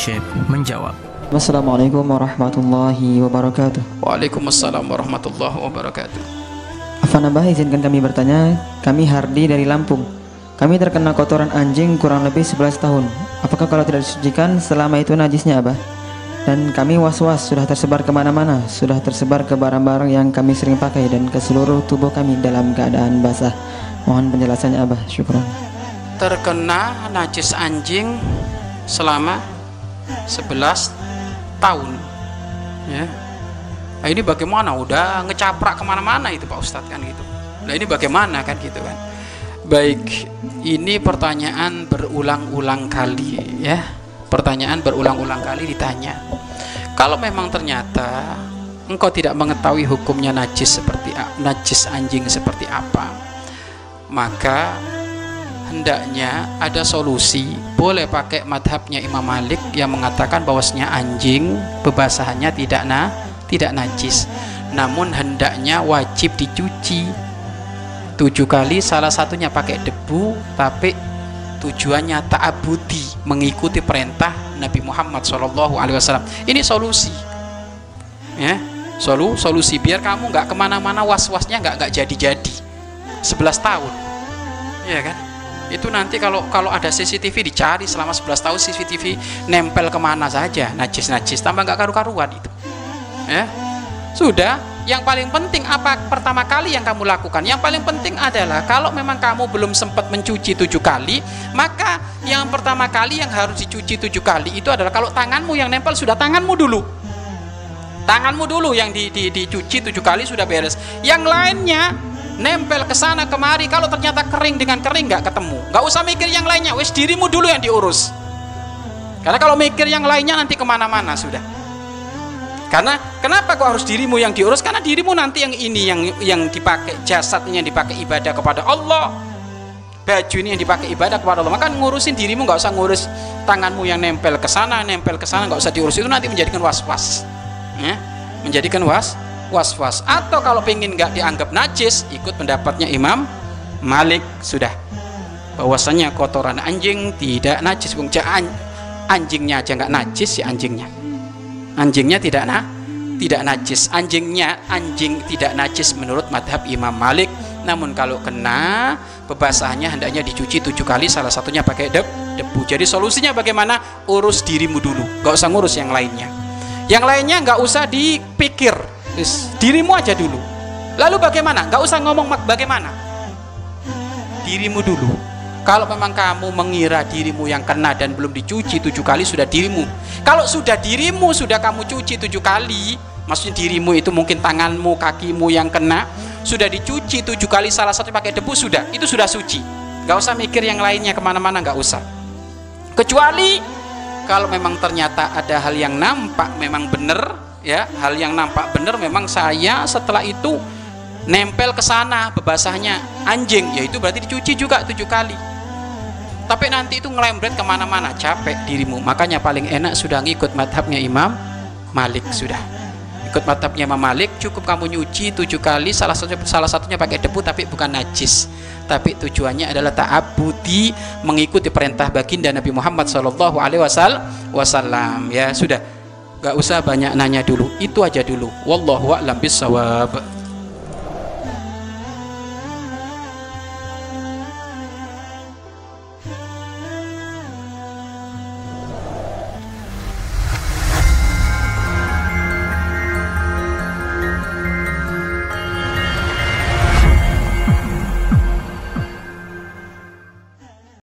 Syekh menjawab. Assalamualaikum warahmatullahi wabarakatuh. Waalaikumsalam warahmatullahi wabarakatuh. Afan Abah izinkan kami bertanya, kami Hardi dari Lampung. Kami terkena kotoran anjing kurang lebih 11 tahun. Apakah kalau tidak disucikan selama itu najisnya Abah? Dan kami was-was sudah tersebar ke mana-mana, sudah tersebar ke barang-barang yang kami sering pakai dan ke seluruh tubuh kami dalam keadaan basah. Mohon penjelasannya Abah, syukron. Terkena najis anjing selama 11 tahun. Ya. Nah ini bagaimana? Udah ngecaprak ke mana-mana itu Pak Ustadz kan gitu. Nah ini bagaimana kan gitu kan? Baik, ini pertanyaan berulang-ulang kali ya. Pertanyaan berulang-ulang kali ditanya. Kalau memang ternyata engkau tidak mengetahui hukumnya najis seperti najis anjing seperti apa, maka hendaknya ada solusi. Boleh pakai madhabnya Imam Malik yang mengatakan bahwasanya anjing bebasahannya tidak na tidak najis. Namun hendaknya wajib dicuci. Tujuh kali salah satunya pakai debu tapi tujuannya ta'abudi mengikuti perintah Nabi Muhammad SAW ini solusi. Ya solu solusi. Biar kamu nggak ke mana-mana was-wasnya nggak nggak jadi-jadi. 11 tahun. Ya kan itu nanti kalau kalau ada CCTV dicari selama 11 tahun CCTV nempel ke mana saja. Najis-najis tambah nggak karu-karuan itu. Ya. Sudah. Yang paling penting apa pertama kali yang kamu lakukan? Yang paling penting adalah kalau memang kamu belum sempat mencuci tujuh kali maka yang pertama kali yang harus dicuci tujuh kali itu adalah kalau tanganmu yang nempel sudah tanganmu dulu. Tanganmu dulu yang di, di, dicuci tujuh kali sudah beres. Yang lainnya nempel ke sana kemari kalau ternyata kering dengan kering nggak ketemu nggak usah mikir yang lainnya wes dirimu dulu yang diurus karena kalau mikir yang lainnya nanti ke mana-mana sudah karena kenapa kok harus dirimu yang diurus? Karena dirimu nanti yang ini yang yang dipakai jasadnya yang dipakai ibadah kepada Allah. Baju ini yang dipakai ibadah kepada Allah. Maka ngurusin dirimu nggak usah ngurus tanganmu yang nempel ke sana, nempel ke sana nggak usah diurus itu nanti menjadikan was-was. Ya, menjadikan was was-was. Atau kalau pengen nggak dianggap najis, ikut pendapatnya Imam Malik. Sudah. Bahwasanya kotoran anjing tidak najis. Anjingnya aja nggak najis si anjingnya. Anjingnya tidak na tidak najis. Anjingnya anjing tidak najis menurut madhab Imam Malik. Namun kalau kena bebasahannya hendaknya dicuci tujuh kali salah satunya pakai deb, debu. Jadi solusinya bagaimana? Urus dirimu dulu. Gak usah ngurus yang lainnya. Yang lainnya nggak usah dipikir dirimu aja dulu lalu bagaimana nggak usah ngomong bagaimana dirimu dulu kalau memang kamu mengira dirimu yang kena dan belum dicuci tujuh kali sudah dirimu. Kalau sudah dirimu sudah kamu cuci tujuh kali, maksudnya dirimu itu mungkin tanganmu, kakimu yang kena sudah dicuci tujuh kali salah satu pakai debu sudah itu sudah suci. Gak usah mikir yang lainnya ke mana-mana gak usah. Kecuali kalau memang ternyata ada hal yang nampak memang benar ya hal yang nampak benar memang saya setelah itu nempel ke sana bebasahnya anjing. Yaitu berarti dicuci juga tujuh kali. Tapi nanti itu ngelembret ke mana-mana. Capek dirimu. Makanya paling enak sudah ngikut madhabnya Imam Malik sudah. Ikut madhabnya Imam Malik cukup kamu nyuci tujuh kali. Salah satunya salah satunya pakai debu tapi bukan najis. Tapi tujuannya adalah ta'abudi mengikuti perintah baginda Nabi Muhammad Shallallahu Alaihi ya sudah gak usah banyak nanya dulu. Itu aja dulu. Wallahu a'lam bisawab